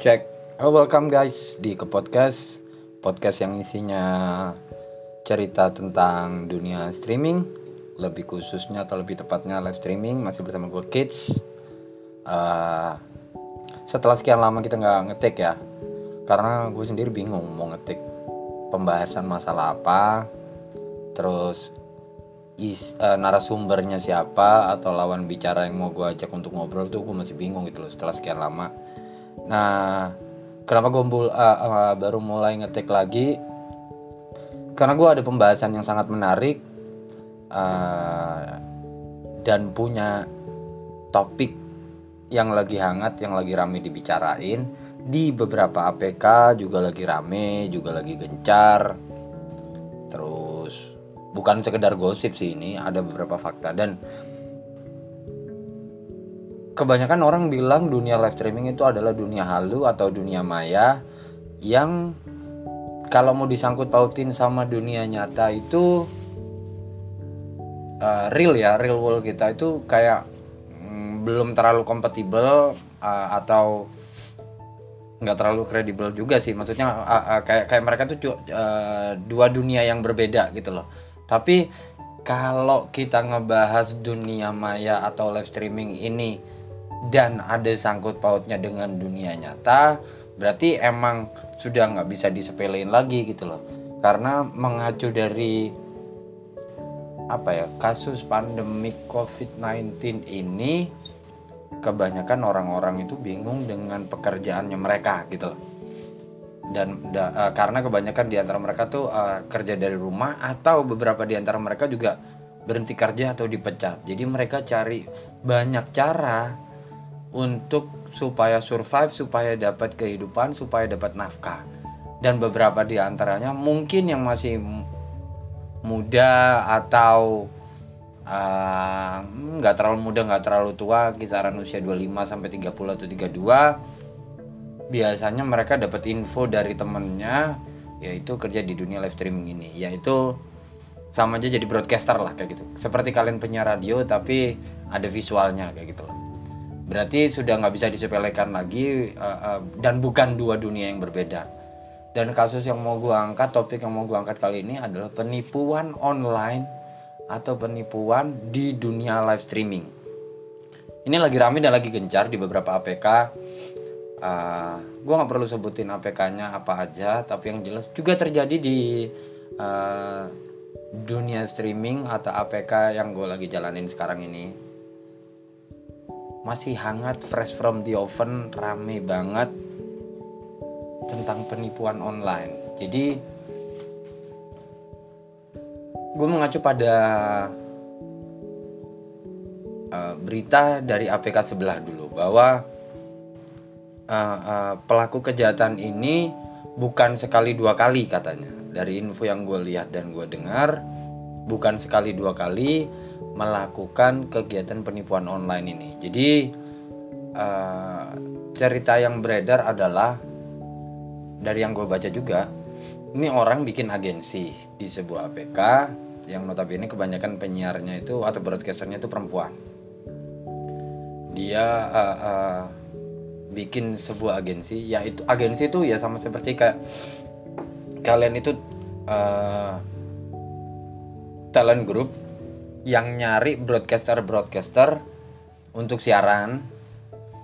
Cek. Oh, welcome guys di ke podcast podcast yang isinya cerita tentang dunia streaming, lebih khususnya atau lebih tepatnya live streaming masih bersama gue Kids. Uh, setelah sekian lama kita nggak ngetik ya, karena gue sendiri bingung mau ngetik pembahasan masalah apa, terus is, uh, narasumbernya siapa atau lawan bicara yang mau gue ajak untuk ngobrol tuh gue masih bingung gitu loh setelah sekian lama Nah, kenapa gue uh, uh, baru mulai ngetik lagi? Karena gue ada pembahasan yang sangat menarik uh, dan punya topik yang lagi hangat, yang lagi rame dibicarain di beberapa APK juga lagi rame, juga lagi gencar. Terus bukan sekedar gosip sih ini, ada beberapa fakta dan kebanyakan orang bilang dunia live streaming itu adalah dunia halu atau dunia maya yang kalau mau disangkut pautin sama dunia nyata itu uh, real ya real world kita itu kayak mm, belum terlalu kompatibel uh, atau nggak terlalu kredibel juga sih. Maksudnya uh, uh, kayak kayak mereka tuh uh, dua dunia yang berbeda gitu loh. Tapi kalau kita ngebahas dunia maya atau live streaming ini dan ada sangkut pautnya dengan dunia nyata berarti emang sudah nggak bisa disepelein lagi gitu loh. Karena mengacu dari apa ya kasus pandemik COVID-19 ini kebanyakan orang-orang itu bingung dengan pekerjaannya mereka gitu loh. Dan da, uh, karena kebanyakan di antara mereka tuh uh, kerja dari rumah atau beberapa di antara mereka juga berhenti kerja atau dipecat. Jadi mereka cari banyak cara untuk supaya survive, supaya dapat kehidupan, supaya dapat nafkah. Dan beberapa di antaranya mungkin yang masih muda atau uh, nggak uh, terlalu muda, nggak terlalu tua, kisaran usia 25 sampai 30 atau 32 biasanya mereka dapat info dari temennya yaitu kerja di dunia live streaming ini. Yaitu sama aja jadi broadcaster lah kayak gitu. Seperti kalian penyiar radio tapi ada visualnya kayak gitu loh berarti sudah nggak bisa disepelekan lagi uh, uh, dan bukan dua dunia yang berbeda. Dan kasus yang mau gue angkat topik yang mau gue angkat kali ini adalah penipuan online atau penipuan di dunia live streaming. Ini lagi rame dan lagi gencar di beberapa APK uh, gue nggak perlu sebutin APK-nya apa aja tapi yang jelas juga terjadi di uh, dunia streaming atau APK yang gue lagi jalanin sekarang ini masih hangat fresh from the oven rame banget tentang penipuan online. Jadi gue mengacu pada uh, berita dari APK sebelah dulu bahwa uh, uh, pelaku kejahatan ini bukan sekali dua kali katanya. Dari info yang gue lihat dan gue dengar bukan sekali dua kali melakukan kegiatan penipuan online ini. Jadi uh, cerita yang beredar adalah dari yang gue baca juga, ini orang bikin agensi di sebuah APK yang notabene kebanyakan penyiarnya itu atau broadcasternya itu perempuan. Dia uh, uh, bikin sebuah agensi, yaitu agensi itu ya sama seperti kayak kalian itu uh, talent group yang nyari broadcaster-broadcaster untuk siaran.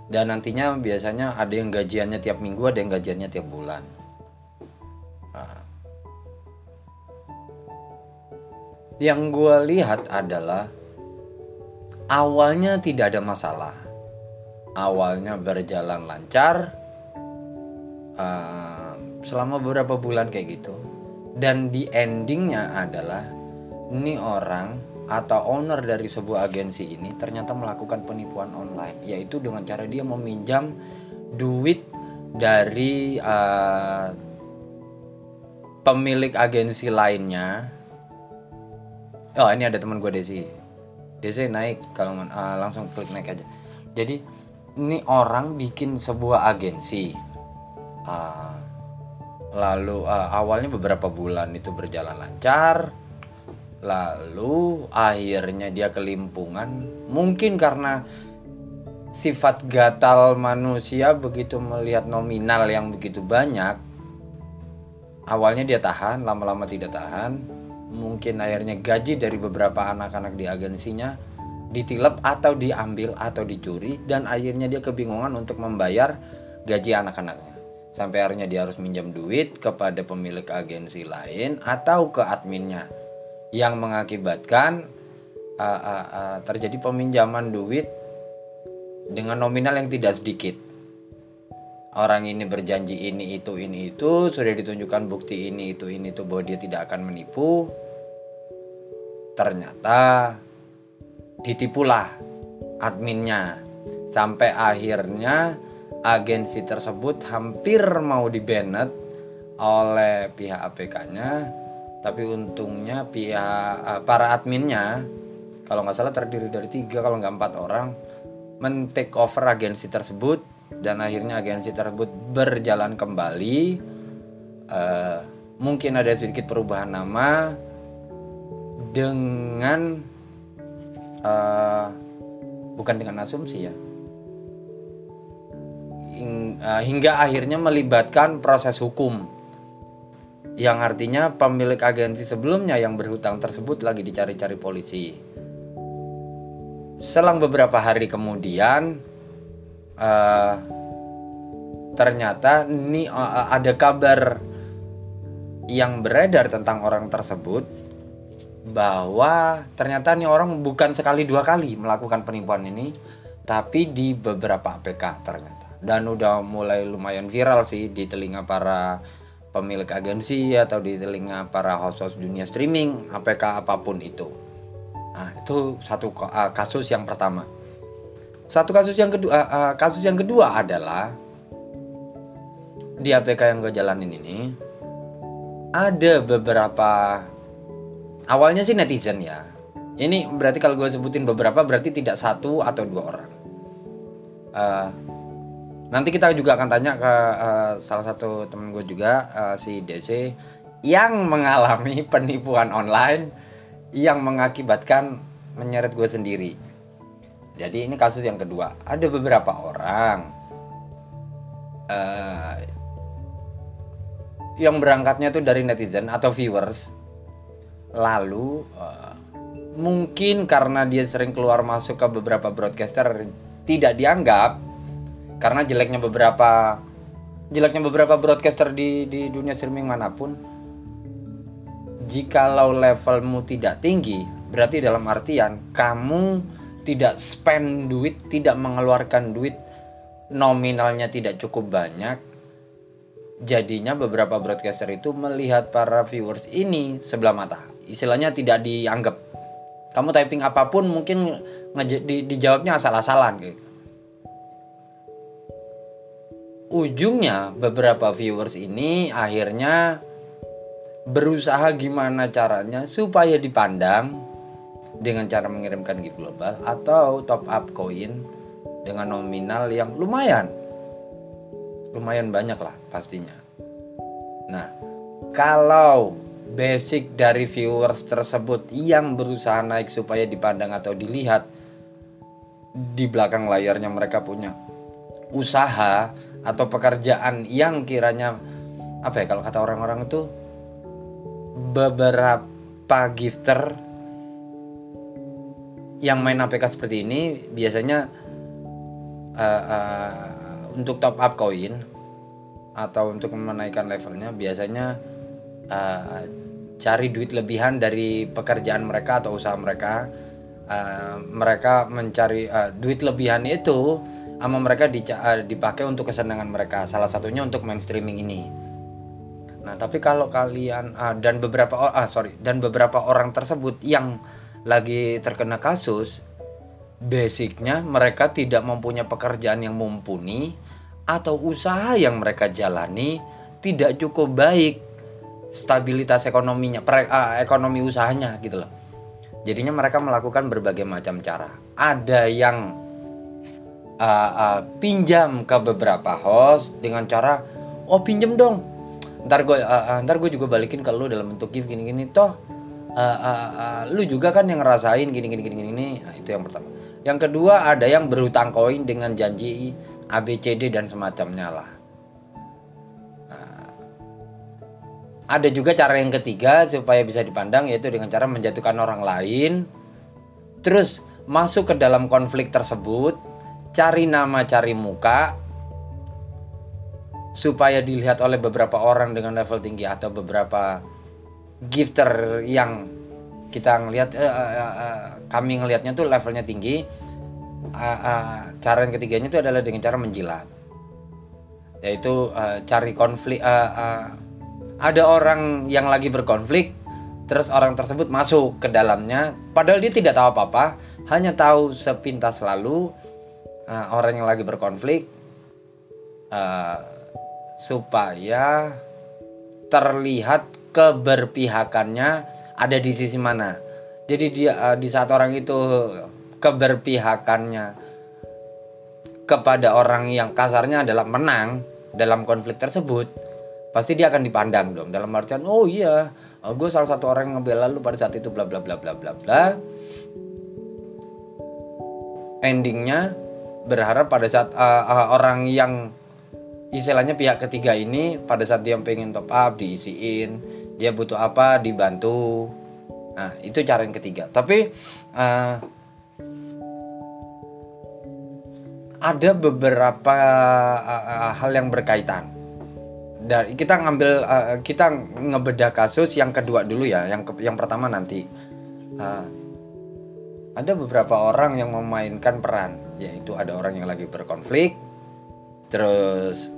Dan nantinya biasanya ada yang gajiannya tiap minggu ada yang gajiannya tiap bulan. Nah. yang gue lihat adalah awalnya tidak ada masalah. Awalnya berjalan lancar uh, selama beberapa bulan kayak gitu. Dan di endingnya adalah ini orang atau owner dari sebuah agensi ini ternyata melakukan penipuan online yaitu dengan cara dia meminjam duit dari uh, pemilik agensi lainnya. Oh ini ada teman gue Desi. Desi naik. Kalau uh, langsung klik naik aja. Jadi ini orang bikin sebuah agensi. Uh, lalu uh, awalnya beberapa bulan itu berjalan lancar lalu akhirnya dia kelimpungan. Mungkin karena sifat gatal manusia begitu melihat nominal yang begitu banyak awalnya dia tahan lama-lama tidak tahan. Mungkin akhirnya gaji dari beberapa anak-anak di agensinya ditilep atau diambil atau dicuri dan akhirnya dia kebingungan untuk membayar gaji anak-anaknya. Sampai akhirnya dia harus minjam duit kepada pemilik agensi lain atau ke adminnya yang mengakibatkan uh, uh, uh, terjadi peminjaman duit dengan nominal yang tidak sedikit. Orang ini berjanji ini itu ini itu sudah ditunjukkan bukti ini itu ini itu bahwa dia tidak akan menipu. Ternyata ditipulah adminnya sampai akhirnya agensi tersebut hampir mau dibanet oleh pihak APK-nya tapi untungnya pihak para adminnya kalau nggak salah terdiri dari tiga kalau nggak empat orang men-take over agensi tersebut dan akhirnya agensi tersebut berjalan kembali. Uh, mungkin ada sedikit perubahan nama dengan uh, bukan dengan asumsi ya. Hing, uh, hingga akhirnya melibatkan proses hukum yang artinya pemilik agensi sebelumnya yang berhutang tersebut lagi dicari-cari polisi. Selang beberapa hari kemudian uh, ternyata ini uh, ada kabar yang beredar tentang orang tersebut bahwa ternyata ini orang bukan sekali dua kali melakukan penipuan ini tapi di beberapa APK ternyata. Dan udah mulai lumayan viral sih di telinga para pemilik agensi atau di telinga para host-host dunia streaming APK apa pun itu Nah, itu satu uh, kasus yang pertama. Satu kasus yang kedua, uh, uh, kasus yang kedua adalah di APK yang gue jalanin ini ada beberapa awalnya sih netizen ya. Ini berarti kalau gue sebutin beberapa berarti tidak satu atau dua orang. Uh, nanti kita juga akan tanya ke uh, salah satu temen gue juga uh, si DC yang mengalami penipuan online yang mengakibatkan menyeret gue sendiri. Jadi ini kasus yang kedua. Ada beberapa orang uh, yang berangkatnya tuh dari netizen atau viewers. Lalu uh, mungkin karena dia sering keluar masuk ke beberapa broadcaster tidak dianggap karena jeleknya beberapa jeleknya beberapa broadcaster di di dunia streaming mana pun jikalau levelmu tidak tinggi, berarti dalam artian kamu tidak spend duit, tidak mengeluarkan duit nominalnya tidak cukup banyak. Jadinya beberapa broadcaster itu melihat para viewers ini sebelah mata. Istilahnya tidak dianggap. Kamu typing apa pun mungkin di, dijawabnya asal-asalan gitu. Ujungnya beberapa viewers ini akhirnya berusaha gimana caranya supaya dipandang dengan cara mengirimkan gift global atau top up koin dengan nominal yang lumayan. Lumayan banyak lah pastinya. Nah kalau basic dari viewers tersebut yang berusaha naik supaya dipandang atau dilihat di belakang layarnya mereka punya usaha atau pekerjaan yang kiranya apa ya kalau kata orang-orang itu beberapa gifter yang main APK seperti ini biasanya uh, uh, untuk top up koin atau untuk menaikkan levelnya biasanya uh, cari duit lebihan dari pekerjaan mereka atau usaha mereka. Uh, mereka mencari uh, duit lebihan itu sama mereka dipakai untuk kesenangan mereka salah satunya untuk main streaming ini Nah, tapi kalau kalian ah, dan beberapa ah sorry dan beberapa orang tersebut yang lagi terkena kasus, basicnya mereka tidak mempunyai pekerjaan yang mumpuni atau usaha yang mereka jalani tidak cukup baik stabilitas ekonominya, per, ah, ekonomi usahanya gitu loh. Jadinya mereka melakukan berbagai macam cara. Ada yang uh, uh, pinjam ke beberapa host dengan cara oh pinjam dong. Ntar gue uh, ntar gue juga balikin ke lu dalam bentuk gift gini-gini. Toh uh, uh, uh, lu juga kan yang ngerasain gini gini gini gini. Nah, itu yang pertama. Yang kedua ada yang berhutang koin dengan janji ABCD dan semacamnya lah. Nah, ada juga cara yang ketiga supaya bisa dipandang yaitu dengan cara menjatuhkan orang lain. Terus masuk ke dalam konflik tersebut cari nama cari muka supaya dilihat oleh beberapa orang dengan level tinggi atau beberapa gifter yang kita ngelihat uh, uh, uh, kami ngelihatnya tuh levelnya tinggi. Uh, uh, cara yang ketiganya itu adalah dengan cara menjilat. Yaitu uh, cari konflik uh, uh, ada orang yang lagi berkonflik terus orang tersebut masuk ke dalamnya padahal dia tidak tahu apa-apa hanya tahu sepintas lalu uh, orang yang lagi berkonflik uh, supaya terlihat keberpihakannya ada di sisi mana. Jadi dia uh, di saat orang itu keberpihakannya kepada orang yang kasarnya adalah menang dalam konflik tersebut, pasti dia akan dipandang dong dalam artian oh iya, oh, gue salah satu orang yang ngebela lu pada saat itu bla bla bla bla bla bla. Endingnya berharap pada saat uh, uh, orang yang istilahnya pihak ketiga ini pada saat dia pengen top up diisiin dia butuh apa dibantu. Nah itu cara yang ketiga. Tapi uh, ada beberapa uh, hal yang berkaitan. Dan kita ngambil uh, kita ngebedah kasus yang kedua dulu ya yang yang pertama nanti. Uh, ada beberapa orang yang memainkan peran yaitu ada orang yang lagi berkonflik terus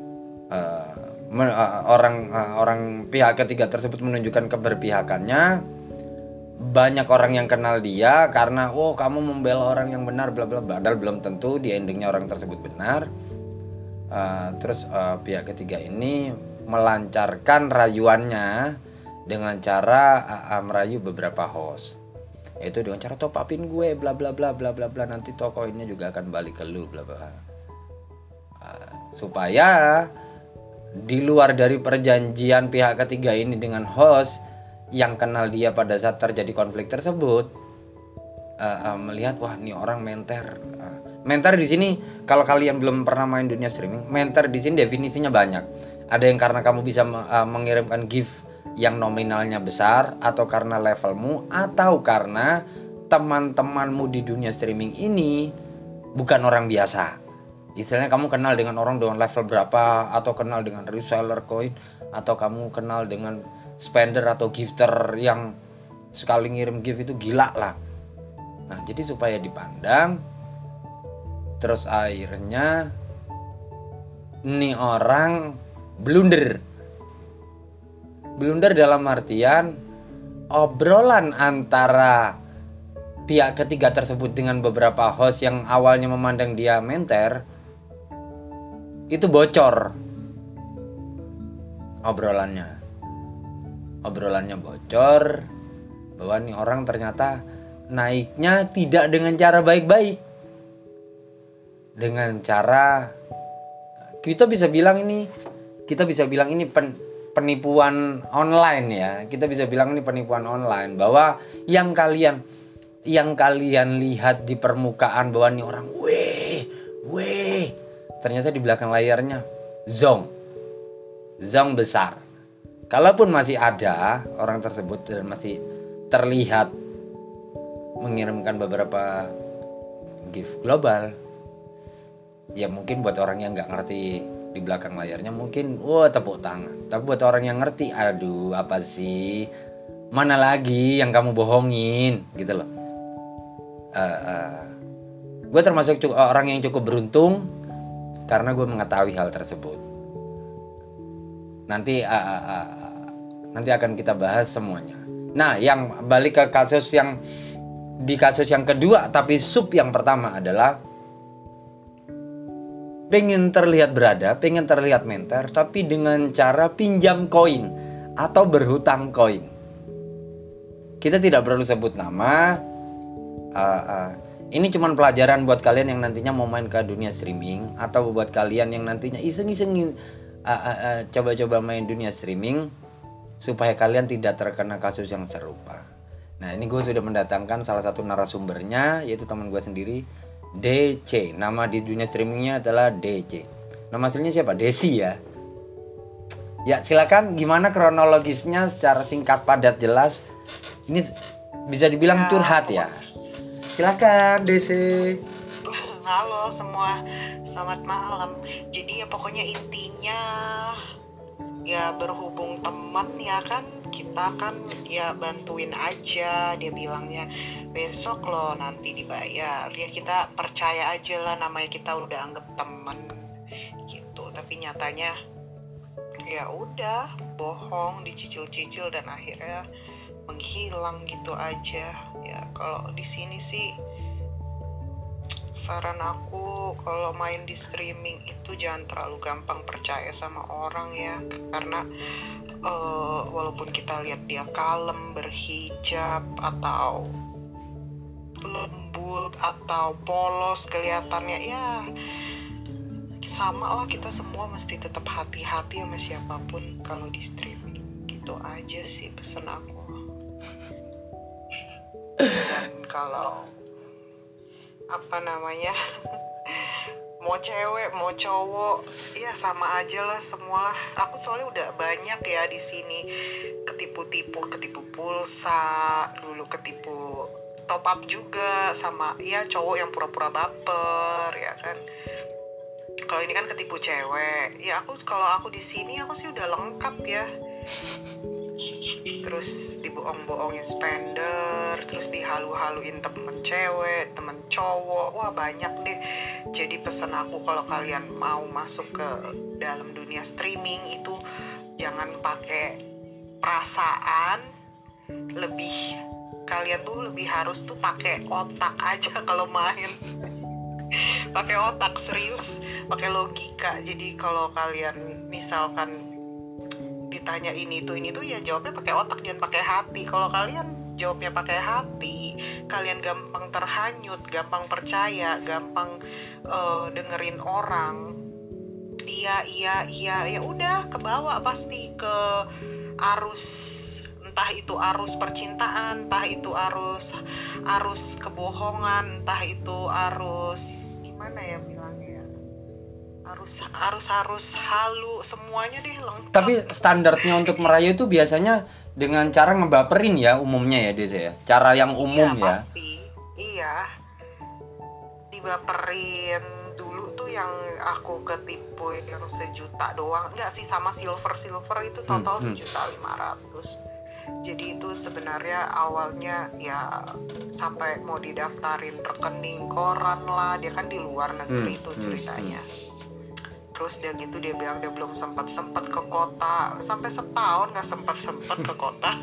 uh, uh, orang uh, orang pihak ketiga tersebut menunjukkan keberpihakannya. Banyak orang yang kenal dia karena oh kamu membela orang yang benar bla bla padahal belum tentu di endingnya orang tersebut benar. Uh, terus uh, pihak ketiga ini melancarkan rayuannya dengan cara uh, merayu beberapa host itu dengan cara top upin gue bla bla bla bla bla bla. Nanti toko ini juga akan balik ke lu bla bla. Uh, supaya di luar dari perjanjian pihak ketiga ini dengan host yang kenal dia pada saat terjadi konflik tersebut uh, uh, melihat wah ini orang menter. Uh, menter di sini kalau kalian belum pernah main dunia streaming menter di sini definisinya banyak. Ada yang karena kamu bisa uh, mengirimkan gift yang nominalnya besar atau karena levelmu atau karena teman-temanmu di dunia streaming ini bukan orang biasa. Istilahnya kamu kenal dengan orang dengan level berapa atau kenal dengan reseller coin atau kamu kenal dengan spender atau gifter yang sekali ngirim gift itu gila lah. Nah jadi supaya dipandang terus akhirnya ini orang blunder blunder dalam artian obrolan antara pihak ketiga tersebut dengan beberapa host yang awalnya memandang dia menter itu bocor obrolannya. Obrolannya bocor bahwa nih orang ternyata naiknya tidak dengan cara baik-baik. Dengan cara kita bisa bilang ini kita bisa bilang ini pen, penipuan online ya. Kita bisa bilang ini penipuan online bahwa yang kalian yang kalian lihat di permukaan bahwa nih orang weh weh. Ternyata di belakang layarnya zong. Zong besar. Kalaupun masih ada orang tersebut dan masih terlihat mengirimkan beberapa gift global ya mungkin buat orang yang nggak ngerti di belakang layarnya mungkin wah tepuk tangan tapi buat orang yang ngerti aduh apa sih mana lagi yang kamu bohongin gitu loh uh, uh, gue termasuk orang yang cukup beruntung karena gue mengetahui hal tersebut. Nanti uh, uh, uh, nanti akan kita bahas semuanya. Nah, yang balik ke kasus yang di kasus yang kedua tapi sub yang pertama adalah pengen terlihat berada, pengen terlihat mentor, tapi dengan cara pinjam koin atau berhutang koin. Kita tidak perlu sebut nama. Uh, uh, ini cuma pelajaran buat kalian yang nantinya mau main ke dunia streaming atau buat kalian yang nantinya iseng-iseng uh, uh, uh, coba-coba main dunia streaming supaya kalian tidak terkena kasus yang serupa. Nah ini gue sudah mendatangkan salah satu narasumbernya yaitu teman gue sendiri DC. Nama di dunia streamingnya adalah DC. Nama aslinya siapa? Desi ya. Ya silakan gimana kronologisnya secara singkat padat jelas. Ini bisa dibilang Ya. curhat ya. Silakan DC. Halo semua, selamat malam. Jadi ya pokoknya intinya ya berhubung teman ya kan kita kan ya bantuin aja dia bilangnya besok lo nanti dibayar. Ya kita percaya aja lah namanya kita udah anggap temen gitu. Tapi nyatanya ya udah bohong dicicil-cicil dan akhirnya menghilang gitu aja. Ya kalau di sini sih saran aku kalau main di streaming itu jangan terlalu gampang percaya sama orang ya. Karena eh, walaupun kita lihat dia kalem berhijab atau lembut atau polos kelihatannya ya sama lah kita semua mesti tetap hati-hati sama siapa pun kalau di streaming. Gitu aja sih pesen aku. Dan kalau apa namanya mau cewek mau cowok ya sama aja lah semua lah aku soalnya udah banyak ya di sini. Ketipu-tipu ketipu pulsa dulu ketipu top up juga sama ya cowok yang pura-pura baper ya kan. Kalau ini kan ketipu cewek. Ya aku kalau aku di sini aku sih udah lengkap ya terus dibohong-bohongin spender terus dihalu-haluin temen cewek temen cowok. Wah banyak deh. Jadi pesan aku kalau kalian mau masuk ke dalam dunia streaming itu jangan pakai perasaan lebih. Kalian tuh lebih harus tuh pakai otak aja kalau main. Pakai otak serius. Pakai logika. Jadi kalau kalian misalkan ditanya ini tuh ini tuh ya jawabnya pakai otak jangan pakai hati. Kalau kalian jawabnya pakai hati kalian gampang terhanyut gampang percaya gampang eh, dengerin orang. Iya iya iya ya udah ke bawah pasti ke arus entah itu arus percintaan entah itu arus arus kebohongan entah itu arus gimana ya bilangnya ya arus arus arus halu semuanya deh lengkap. Tapi standarnya untuk merayu itu biasanya dengan cara ngebaperin ya umumnya ya DC ya. Cara yang umum iya, ya. pasti. Iya. Dibaperin dulu tuh yang aku ketipu yang sejuta doang. Enggak sih sama silver silver itu total Hmm, hmm. sejuta lima ratus. Jadi itu sebenarnya awalnya ya sampai mau didaftarin rekening koran lah. Dia kan di luar negeri Hmm, itu hmm, ceritanya terus dia gitu dia bilang dia belum sempat sempat ke kota. Sampai setahun nggak sempat sempat ke kota.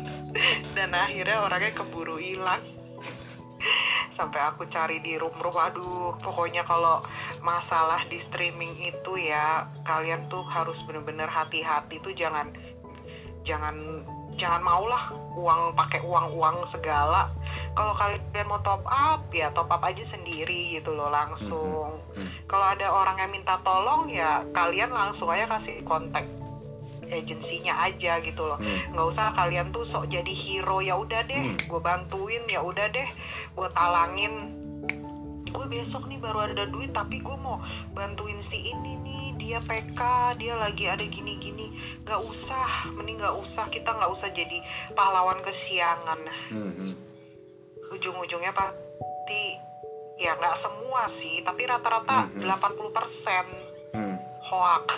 Dan akhirnya orangnya keburu hilang. Sampai aku cari di room room aduh pokoknya kalau masalah di streaming itu ya kalian tuh harus bener-bener hati-hati tuh jangan jangan jangan maulah uang pakai uang uang segala kalau kalian mau top up ya top up aja sendiri gitu loh langsung Mhm, mhm. kalau ada orang yang minta tolong ya kalian langsung aja kasih kontak agensinya aja gitu loh Hmm. nggak usah kalian tuh sok jadi hero ya udah deh Hmm. gue bantuin ya udah deh gue talangin gue besok nih baru ada duit tapi gue mau bantuin si ini nih dia PK dia lagi ada gini-gini nggak usah mending nggak usah kita nggak usah jadi pahlawan kesiangan Hmm, ujung-ujungnya pasti ya nggak semua sih tapi rata-rata Hmm, hmm. 80% Hmm. hoak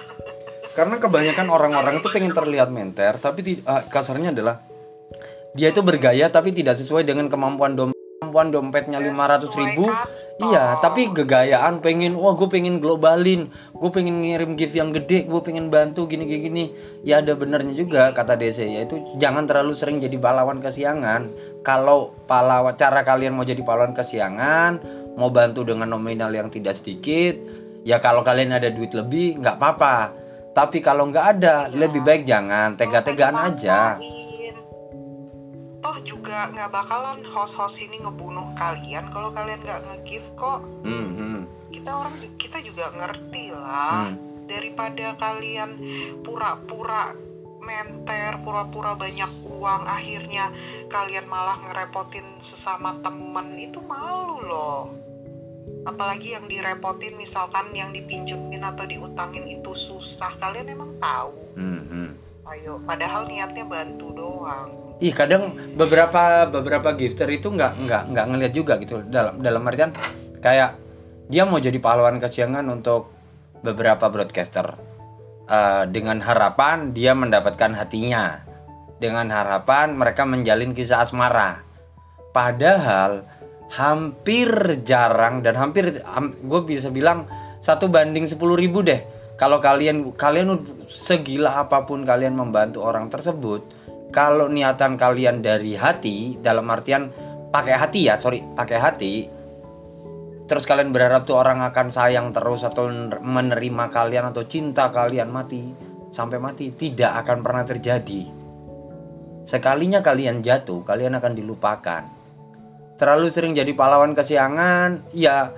Karena kebanyakan orang-orang itu pengen terlihat menter, tapi ti- ah, kasarnya adalah dia itu bergaya tapi tidak sesuai dengan kemampuan dom kemampuan dompetnya Ya, 500 sesuai ribu. kantong. Iya, tapi gegayaan pengen, wah gue pengen globalin, gue pengen ngirim gift yang gede, gue pengen bantu gini gini gini. Ya ada benernya juga kata DC yaitu jangan terlalu sering jadi pahlawan kesiangan. Kalau pahlawan cara kalian mau jadi pahlawan kesiangan, mau bantu dengan nominal yang tidak sedikit, ya kalau kalian ada duit lebih nggak apa-apa. Tapi kalau nggak ada, Iya. lebih baik jangan tega-tegaan aja. dipaksain. Juga nggak bakalan host-host ini ngebunuh kalian kalau kalian nggak nge-give kok. Hmm, hmm, Kita orang kita juga ngerti lah. hmm. Daripada kalian pura-pura menter pura-pura banyak uang akhirnya kalian malah ngerepotin sesama temen itu malu loh apalagi yang direpotin misalkan yang dipinjemin atau diutangin itu susah kalian emang tahu Hmm, hmm. ayo padahal niatnya bantu doang Ih kadang beberapa beberapa gifter itu nggak nggak nggak ngeliat juga gitu. Dalam dalam artian kayak dia mau jadi pahlawan kesiangan untuk beberapa broadcaster. Eh, dengan harapan dia mendapatkan hatinya. Dengan harapan mereka menjalin kisah asmara. Padahal hampir jarang dan hampir gue bisa bilang satu banding 10.000 ribu deh. Kalau kalian kalian segila apa pun kalian membantu orang tersebut kalau niatan kalian dari hati dalam artian pakai hati ya sorry pakai hati terus kalian berharap tuh orang akan sayang terus atau menerima kalian atau cinta kalian mati sampai mati tidak akan pernah terjadi. Sekalinya kalian jatuh kalian akan dilupakan. Terlalu sering jadi pahlawan kesiangan ya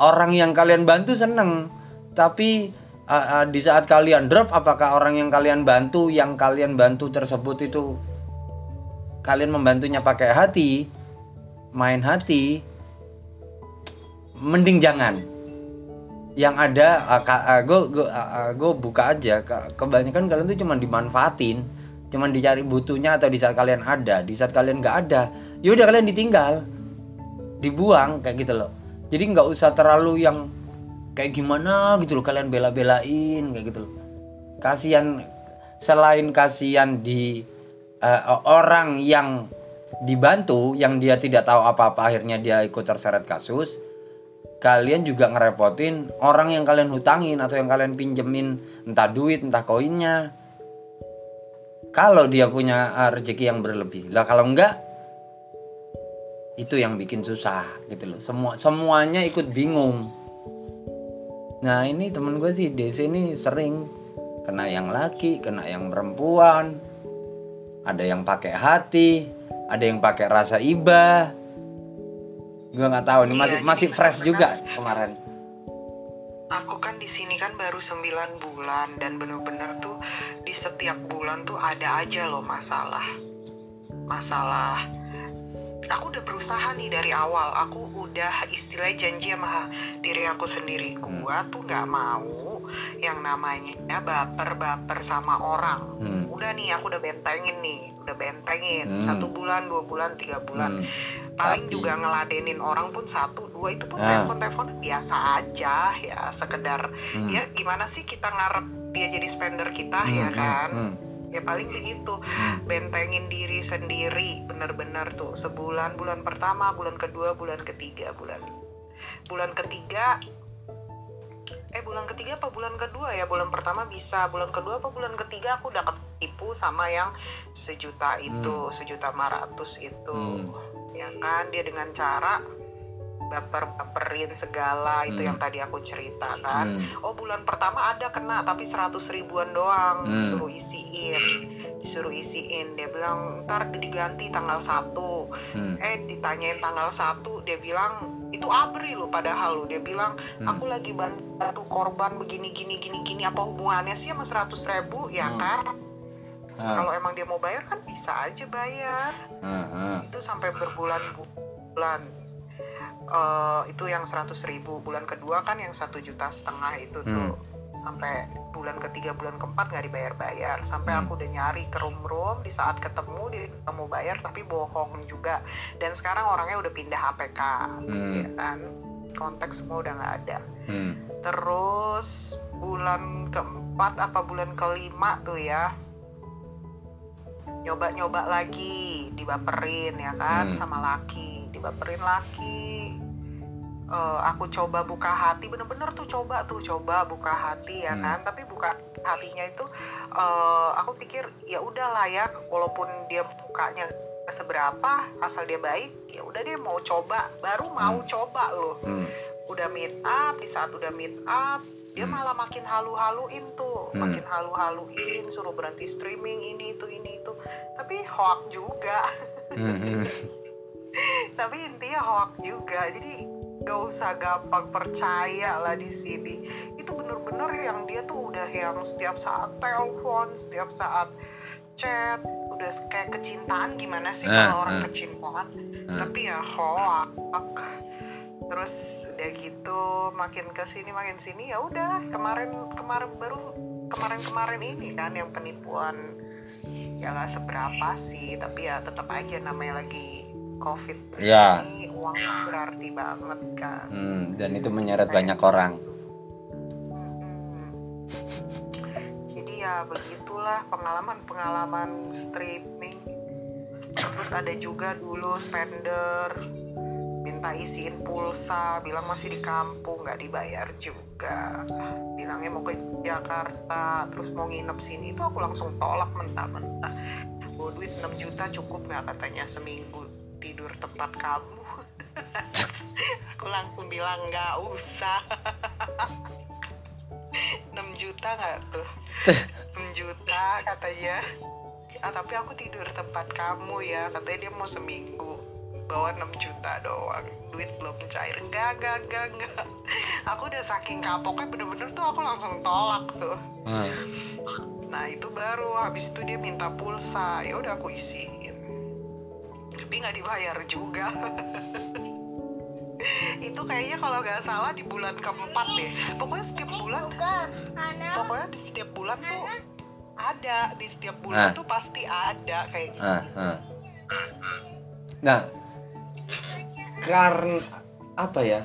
orang yang kalian bantu seneng tapi uh, uh, di saat kalian drop apakah orang yang kalian bantu yang kalian bantu tersebut itu kalian membantunya pakai hati main hati? Mending jangan. Yang ada gue buka aja. Ke- kebanyakan kalian tuh cuma dimanfaatin cuman dicari butuhnya atau di saat kalian ada. Di saat kalian nggak ada yaudah kalian ditinggal. Dibuang kayak gitu loh. Jadi nggak usah terlalu yang kayak gimana gitu loh kalian bela-belain kayak gitu loh. Kasihan selain kasihan di eh, orang yang dibantu yang dia tidak tahu apa-apa akhirnya dia ikut terseret kasus kalian juga ngerepotin orang yang kalian hutangin atau yang kalian pinjemin entah duit entah koinnya. Kalau dia punya eh, rezeki yang berlebih. Lah kalau enggak itu yang bikin susah gitu loh. Semua semuanya ikut bingung nah ini temen gue sih DC ini sering. Kena yang laki kena yang perempuan. Ada yang pakai hati ada yang pakai rasa iba. Gue nggak tahu nih Iya, masih jadi masih fresh juga kemarin. Aku kan di sini kan baru 9 bulan dan bener-bener tuh di setiap bulan tuh ada aja loh masalah. Masalah aku udah berusaha nih dari awal aku udah istilah janji sama diri aku sendiri gua tuh nggak mau yang namanya baper-baper sama orang Hmm. udah nih aku udah bentengin nih udah bentengin Hmm. satu bulan dua bulan tiga bulan Hmm. paling Tapi- juga ngeladenin orang pun satu dua itu pun Ah. telepon telepon biasa aja ya sekedar Hmm. ya gimana sih kita ngarep dia jadi spender kita Hmm, ya hmm, kan hmm. Ya paling begitu Hmm. bentengin diri sendiri bener-bener tuh. Sebulan bulan pertama bulan kedua bulan ketiga bulan bulan ketiga eh bulan ketiga apa bulan kedua ya? Bulan pertama bisa bulan kedua apa bulan ketiga? Aku udah ketipu sama yang sejuta itu sejuta lima ratus itu. Hmm. ya kan? Dia dengan cara baper baperin segala itu Hmm. yang tadi aku cerita kan Hmm. oh bulan pertama ada kena tapi 100 ribuan doang Hmm. suruh isiin disuruh isiin dia bilang ntar diganti tanggal 1 Hmm. eh ditanyain tanggal 1 dia bilang itu abri loh padahal lo dia bilang Hmm. aku lagi bantu korban begini gini gini gini apa hubungannya sih sama 100 ribu ya Hmm. kan Ah, kalau emang dia mau bayar kan bisa aja bayar ah. itu sampai berbulan-bulan Eh, itu yang 100 ribu bulan kedua kan yang satu juta setengah itu tuh sampai bulan ketiga bulan keempat nggak dibayar-bayar sampai Hmm. aku udah nyari ke room-room di saat ketemu dia mau bayar tapi bohong juga dan sekarang orangnya udah pindah APK Hmm. ya kan konteks semua udah nggak ada Hmm. terus bulan keempat apa bulan kelima tuh ya nyoba-nyoba lagi dibaperin ya kan Hmm. sama laki dibaperin laki Eh, aku coba buka hati bener-bener tuh coba tuh coba buka hati ya Hmm. kan tapi buka hatinya itu eh, aku pikir ya udahlah ya walaupun dia mukanya nggak seberapa asal dia baik ya udah dia mau coba baru mau Hmm. coba loh Hmm. udah meet up di saat udah meet up dia Hmm. malah makin halu-haluin tuh Hmm. makin halu-haluin suruh berhenti streaming ini itu ini itu tapi hoax juga Hmm. Tapi intinya hoax juga. Jadi gak usah gampang percaya lah di sini. Itu bener-bener yang dia tuh udah yang setiap saat telepon setiap saat chat udah kayak kecintaan gimana sih Nah, kalau orang nah. kecintaan? Nah. tapi ya hoak terus udah gitu makin ke sini makin sini ya udah. Kemarin kemarin baru kemarin kemarin ini kan yang penipuan. Ya nggak seberapa sih tapi ya tetap aja namanya lagi covid Ya. ini uang berarti banget kan Hmm, dan itu menyeret banyak orang. Mm-mm. jadi ya begitulah pengalaman-pengalaman streaming terus ada juga dulu spender minta isiin pulsa bilang masih di kampung nggak dibayar juga bilangnya mau ke Jakarta terus mau nginep sini itu aku langsung tolak mentah-mentah Bawa duit 6 juta cukup nggak katanya seminggu tidur tempat kamu. Aku langsung bilang nggak usah. 6 juta nggak tuh? 6 juta katanya. Ah, tapi aku tidur tempat kamu ya. Katanya dia mau seminggu. Bawa 6 juta doang. Duit belum cair. Enggak enggak enggak enggak aku udah saking kapoknya bener-bener tuh aku langsung tolak tuh. Hmm. Nah itu baru. Habis itu dia minta pulsa. Ya udah aku isiin tapi nggak dibayar juga itu kayaknya kalau nggak salah di bulan keempat deh pokoknya setiap bulan pokoknya di setiap bulan tuh ada di setiap bulan Ah. tuh pasti ada kayak gitu Ah, ah. Nah, karena apa ya?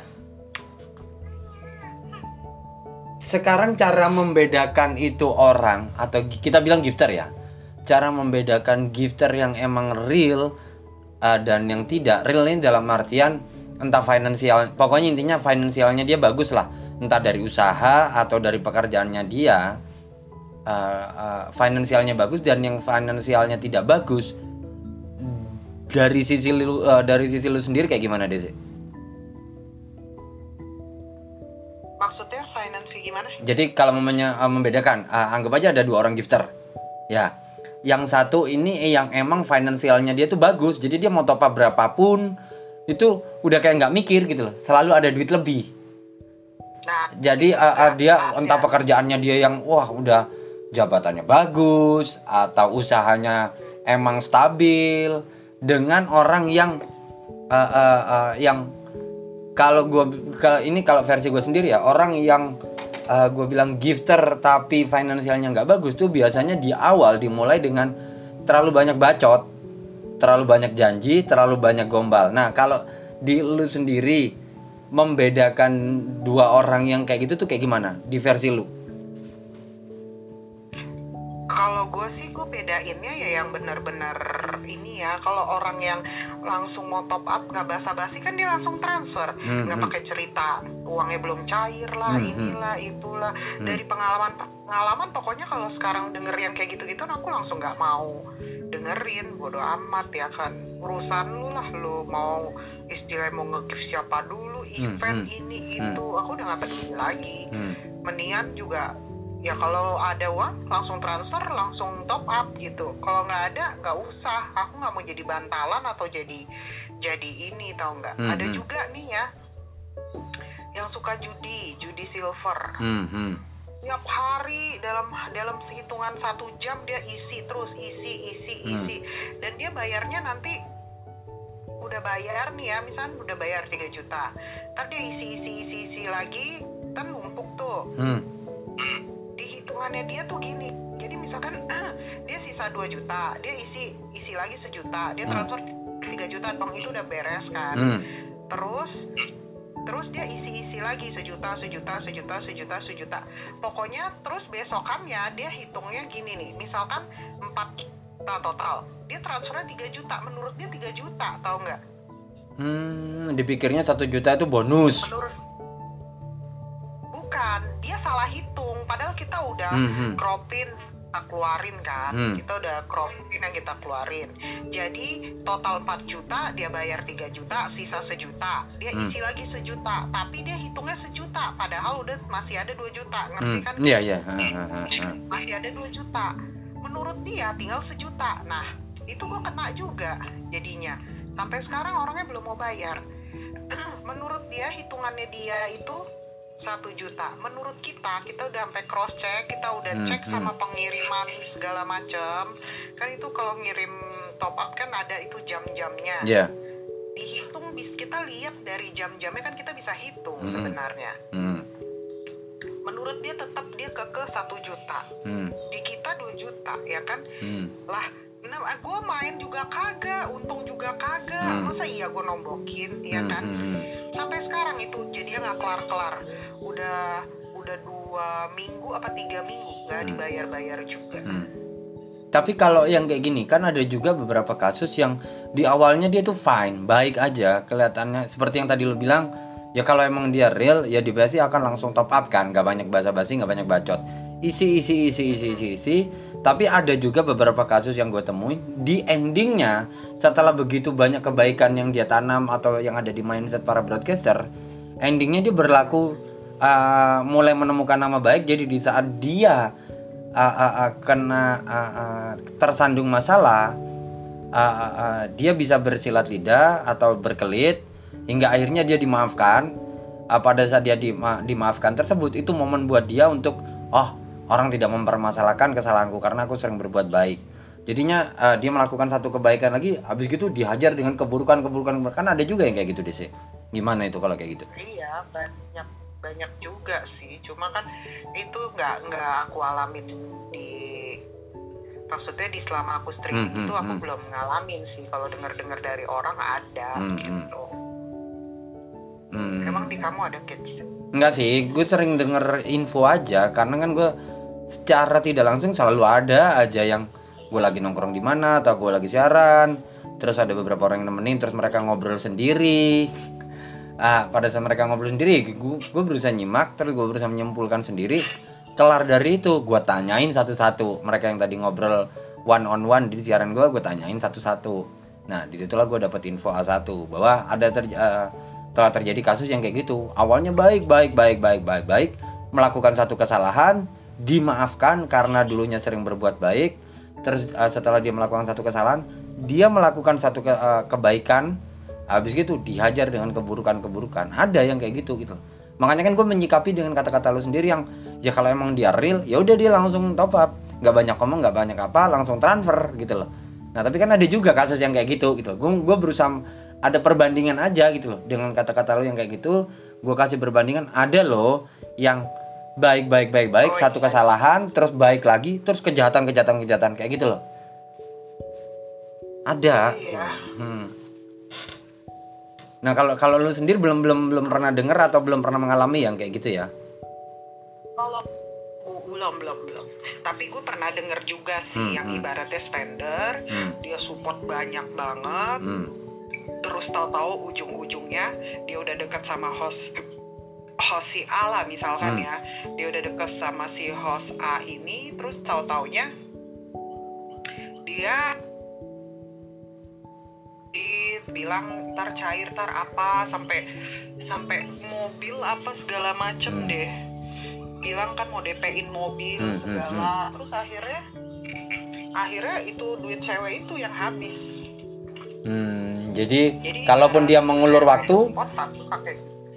Sekarang cara membedakan itu orang atau kita bilang gifter ya. Cara membedakan gifter yang emang real uh, dan yang tidak real ini dalam artian entah finansial, pokoknya intinya finansialnya dia bagus lah, entah dari usaha atau dari pekerjaannya dia. uh, uh, finansialnya bagus dan yang finansialnya tidak bagus dari sisi lu uh, dari sisi lu sendiri kayak gimana Desi? maksudnya finance gimana Jadi kalau memenya, uh, membedakan, uh, anggap aja ada dua orang gifter, ya. Yang satu ini eh, yang emang finansialnya dia tuh bagus, jadi dia mau top up berapapun itu udah kayak nggak mikir gitu loh, selalu ada duit lebih. nah Jadi uh, uh, dia entah pekerjaannya dia yang wah udah jabatannya bagus atau usahanya emang stabil dengan orang yang uh, uh, uh, yang kalau gua kalau ini kalau versi gue sendiri ya orang yang uh, gue bilang gifter tapi finansialnya nggak bagus tuh biasanya di awal dimulai dengan terlalu banyak bacot terlalu banyak janji terlalu banyak gombal. Nah kalau di lu sendiri membedakan dua orang yang kayak gitu tuh kayak gimana? Di versi lu kalau gue sih gue bedainnya ya yang benar-benar ini ya kalau orang yang langsung mau top up nggak basa-basi kan dia langsung transfer Hmm, nggak hmm. pakai cerita uangnya belum cair lah Hmm, hmm. inilah itulah dari pengalaman pengalaman pokoknya kalau sekarang denger yang kayak gitu-gitu aku langsung nggak mau dengerin bodo amat ya kan urusan lu lah lu mau istilahnya mau nge-gift siapa dulu event hmm. ini Hmm. itu aku udah nggak peduli lagi Hmm. mendingan juga ya kalau ada uang langsung transfer langsung top up gitu kalau nggak ada nggak usah aku nggak mau jadi bantalan atau jadi jadi ini tau nggak Hmm, ada hmm. juga nih ya yang suka judi judi silver Hmm, hmm. tiap hari dalam dalam hitungan satu jam dia isi terus isi isi Hmm. isi dan dia bayarnya nanti udah bayar nih ya misalnya udah bayar 3 juta ntar dia isi isi isi isi lagi kan numpuk tuh Hmm. Hitungannya dia tuh gini jadi misalkan ah, dia sisa 2 juta dia isi isi lagi sejuta dia Hmm. transfer 3 juta bang itu udah beres kan Hmm. terus terus dia isi-isi lagi sejuta sejuta sejuta sejuta sejuta pokoknya terus besokannya dia hitungnya gini nih misalkan 4 juta total dia transfernya 3 juta menurut dia 3 juta tau nggak Hmm, dipikirnya satu juta itu bonus. menurut bukan dia salah hitung padahal kita udah Hmm, hmm. cropin kita keluarin kan Hmm. kita udah cropin yang kita keluarin jadi total 4 juta dia bayar 3 juta sisa sejuta dia Hmm. isi lagi sejuta tapi dia hitungnya sejuta padahal udah masih ada 2 juta ngerti Hmm. kan Iya, guys? iya. Ha. masih ada 2 juta menurut dia tinggal sejuta nah itu gua kena juga jadinya sampai sekarang orangnya belum mau bayar menurut dia hitungannya dia itu satu juta. Menurut kita kita udah sampai cross check kita udah Hmm, cek hmm. sama pengiriman segala macam kan itu kalau ngirim top up kan ada itu jam-jamnya. Ya dihitung bis kita lihat dari jam-jamnya kan kita bisa hitung Hmm. sebenarnya. Hmm, menurut dia tetap dia keke satu juta. Hmm, di kita 2 juta ya kan? Hmm. lah nah, gue main juga kagak untung juga kagak. Hmm. masa iya gue nombokin ya Hmm, kan? hmm, hmm. Sampai sekarang itu jadinya nggak kelar kelar udah udah dua minggu apa tiga minggu nggak Hmm. dibayar bayar juga Hmm. Tapi kalau yang kayak gini kan ada juga beberapa kasus yang di awalnya dia tuh fine, baik aja kelihatannya seperti yang tadi lo bilang ya kalau emang dia real ya di akan langsung top up kan, nggak banyak basa-basi, nggak banyak bacot, isi isi isi isi isi isi. Tapi ada juga beberapa kasus yang gue temuin di endingnya setelah begitu banyak kebaikan yang dia tanam atau yang ada di mindset para broadcaster, endingnya dia berlaku uh, mulai menemukan nama baik. Jadi di saat dia uh, uh, uh, kena uh, uh, tersandung masalah, uh, uh, uh, dia bisa bersilat lidah atau berkelit hingga akhirnya dia dimaafkan. Uh, pada saat dia dima- dimaafkan tersebut itu momen buat dia untuk oh orang tidak mempermasalahkan kesalahanku karena aku sering berbuat baik. Jadinya uh, dia melakukan satu kebaikan lagi, habis gitu dihajar dengan keburukan-keburukan. Kan ada juga yang kayak gitu sih. Gimana itu kalau kayak gitu? iya banyak banyak juga sih cuma kan itu nggak nggak aku alamin di maksudnya di selama aku streaming Hmm, hmm, itu aku hmm. belum ngalamin sih kalau dengar dengar dari orang ada Hmm, gitu Hmm. emang di kamu ada kids Enggak sih, gue sering denger info aja karena kan gue secara tidak langsung selalu ada aja yang gue lagi nongkrong di mana atau gue lagi siaran, terus ada beberapa orang yang nemenin, terus mereka ngobrol sendiri. Ah, pada saat mereka ngobrol sendiri, gue gue berusaha nyimak, terus gue berusaha menyimpulkan sendiri. Kelar dari itu, gue tanyain satu-satu. Mereka yang tadi ngobrol one on one di siaran gue, gue tanyain satu-satu. Nah, di situlah gue dapet info A1 bahwa ada ter- eh, telah terjadi kasus yang kayak gitu. Awalnya baik, baik, baik, baik, baik, baik, melakukan satu kesalahan, dimaafkan karena dulunya sering berbuat baik. Terus eh, setelah dia melakukan satu kesalahan, dia melakukan satu ke- eh, kebaikan, habis gitu dihajar dengan keburukan-keburukan. Ada yang kayak gitu gitu. Makanya kan gue menyikapi dengan kata-kata lu sendiri yang ya kalau emang dia real, ya udah dia langsung top up, nggak banyak ngomong, nggak banyak apa, langsung transfer gitu loh. Nah tapi kan ada juga kasus yang kayak gitu gitu. Gue gue berusaha ada perbandingan aja gitu loh dengan kata-kata lo yang kayak gitu. Gue kasih perbandingan ada loh yang baik baik baik baik Oh, satu iya. kesalahan terus baik lagi terus kejahatan kejahatan kejahatan kayak gitu loh. Ada. Iya. Hmm. Nah kalau kalau lu sendiri belum belum belum pernah denger atau belum pernah mengalami yang kayak gitu ya? kalau belum belum belum tapi gue pernah denger juga sih Hmm, yang hmm. ibaratnya spender Hmm. dia support banyak banget Hmm. terus tahu-tahu ujung-ujungnya dia udah dekat sama host host si A lah misalkan Hmm. ya. Dia udah dekat sama si host A ini terus tahu-taunya dia di- bilang ntar cair ntar apa sampai sampai mobil apa segala macem Hmm. deh. Bilang kan mau DP-in mobil Hmm, hmm, segala. terus akhirnya akhirnya itu duit cewek itu yang habis. Hmm, jadi, jadi kalaupun dia mengulur waktu, otak pakai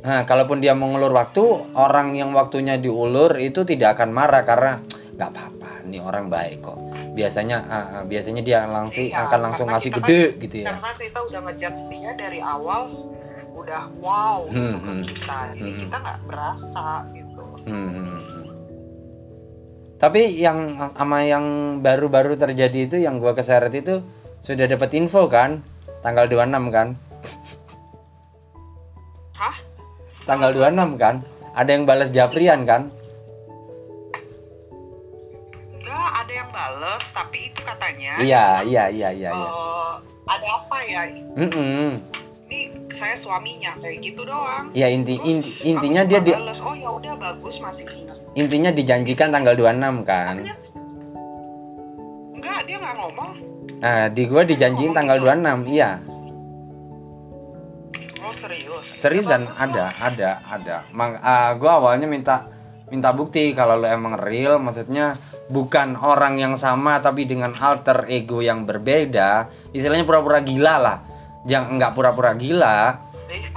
Nah, kalaupun dia mengulur waktu, orang yang waktunya diulur itu tidak akan marah karena nggak apa-apa, nih orang baik kok. Biasanya, ah, biasanya dia langsung Iya, akan langsung ngasih kita gede kan- gitu ya. karena kita udah ngejudge dia dari awal udah wow gitu Hmm, ke hmm. kita jadi Hmm. kita nggak berasa gitu Hmm, hmm, hmm. Tapi yang sama yang baru-baru terjadi itu yang gua keseret itu sudah dapat info kan? Tanggal 26 kan? Tanggal 26 kan? Ada yang balas Japrian kan? Enggak, ada yang bales, tapi itu katanya Iya, iya, iya, iya, iya. eh, ada apa ya? Mm-mm. Ini saya suaminya kayak gitu doang. Ya inti, Terus inti intinya dia di, bales, oh ya udah bagus masih ingat. intinya dijanjikan tanggal 26 kan. Enggak, dia nggak ngomong. Nah, di gua dijanjiin tanggal gitu. 26. Iya. Oh serius? Seriusan Ya, bagus ada, ada, ada. Mang, ah, gua awalnya minta minta bukti kalau lo emang real, maksudnya bukan orang yang sama tapi dengan alter ego yang berbeda. Istilahnya pura-pura gila lah. Jangan nggak pura-pura gila.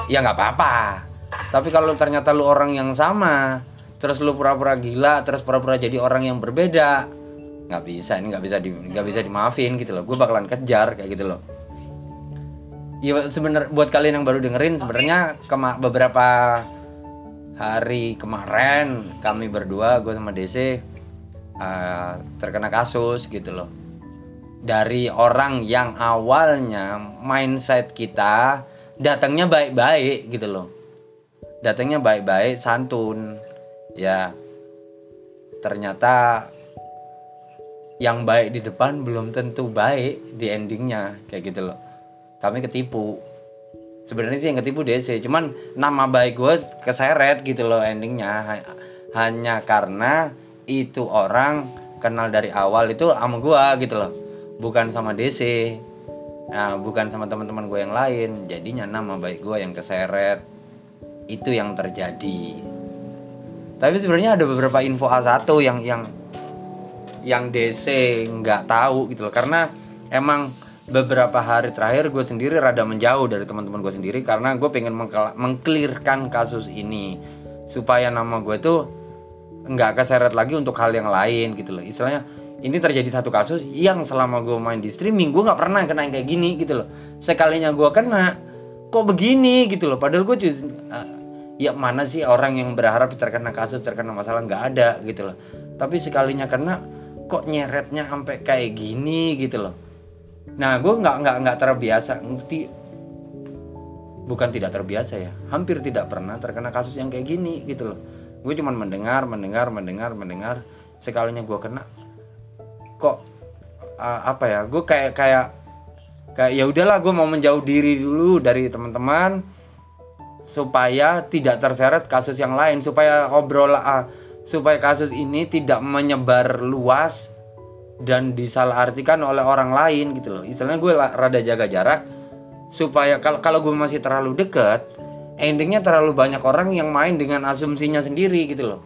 ya nggak apa-apa tapi kalau ternyata lu orang yang sama terus lu pura-pura gila terus pura-pura jadi orang yang berbeda nggak bisa ini nggak bisa di nggak bisa dimaafin gitu loh gue bakalan kejar kayak gitu loh ya sebenar buat kalian yang baru dengerin sebenarnya kema- beberapa hari kemarin kami berdua gue sama DC uh, terkena kasus gitu loh. Dari orang yang awalnya mindset kita datangnya baik-baik gitu loh. Datangnya baik-baik santun ya. Ternyata yang baik di depan belum tentu baik di endingnya kayak gitu loh kami ketipu. Sebenarnya sih yang ketipu DC cuman nama baik gue keseret gitu loh endingnya. Ha- hanya karena itu orang kenal dari awal itu sama gue gitu loh. Bukan sama DC nah bukan sama teman-teman gue yang lain. Jadinya nama baik gue yang keseret. Itu yang terjadi. Tapi sebenarnya ada beberapa info A1 yang yang yang DC nggak tahu gitu loh. Karena emang beberapa hari terakhir gue sendiri rada menjauh dari teman-teman gue sendiri karena gue pengen mengklirkan kasus ini. Supaya nama gue tuh nggak keseret lagi untuk hal yang lain gitu loh. Istilahnya ini terjadi satu kasus yang selama gue main di streaming gue nggak pernah kena yang kayak gini gitu loh. Sekalinya gue kena kok begini gitu loh. Padahal gue just, ya mana sih orang yang berharap terkena kasus terkena masalah? Nggak ada gitu loh. Tapi sekalinya kena kok nyeretnya sampai kayak gini gitu loh nah gue nggak nggak nggak terbiasa ngerti. Bukan tidak terbiasa ya hampir tidak pernah terkena kasus yang kayak gini gitu loh. Gue cuman mendengar mendengar mendengar mendengar sekalinya gue kena kok uh, apa ya gue kayak kayak kayak ya udahlah gue mau menjauh diri dulu dari teman-teman supaya tidak terseret kasus yang lain supaya obrol uh, supaya kasus ini tidak menyebar luas dan disalahartikan oleh orang lain gitu loh. Istilahnya gue rada jaga jarak supaya kalau kalau gue masih terlalu dekat endingnya terlalu banyak orang yang main dengan asumsinya sendiri gitu loh.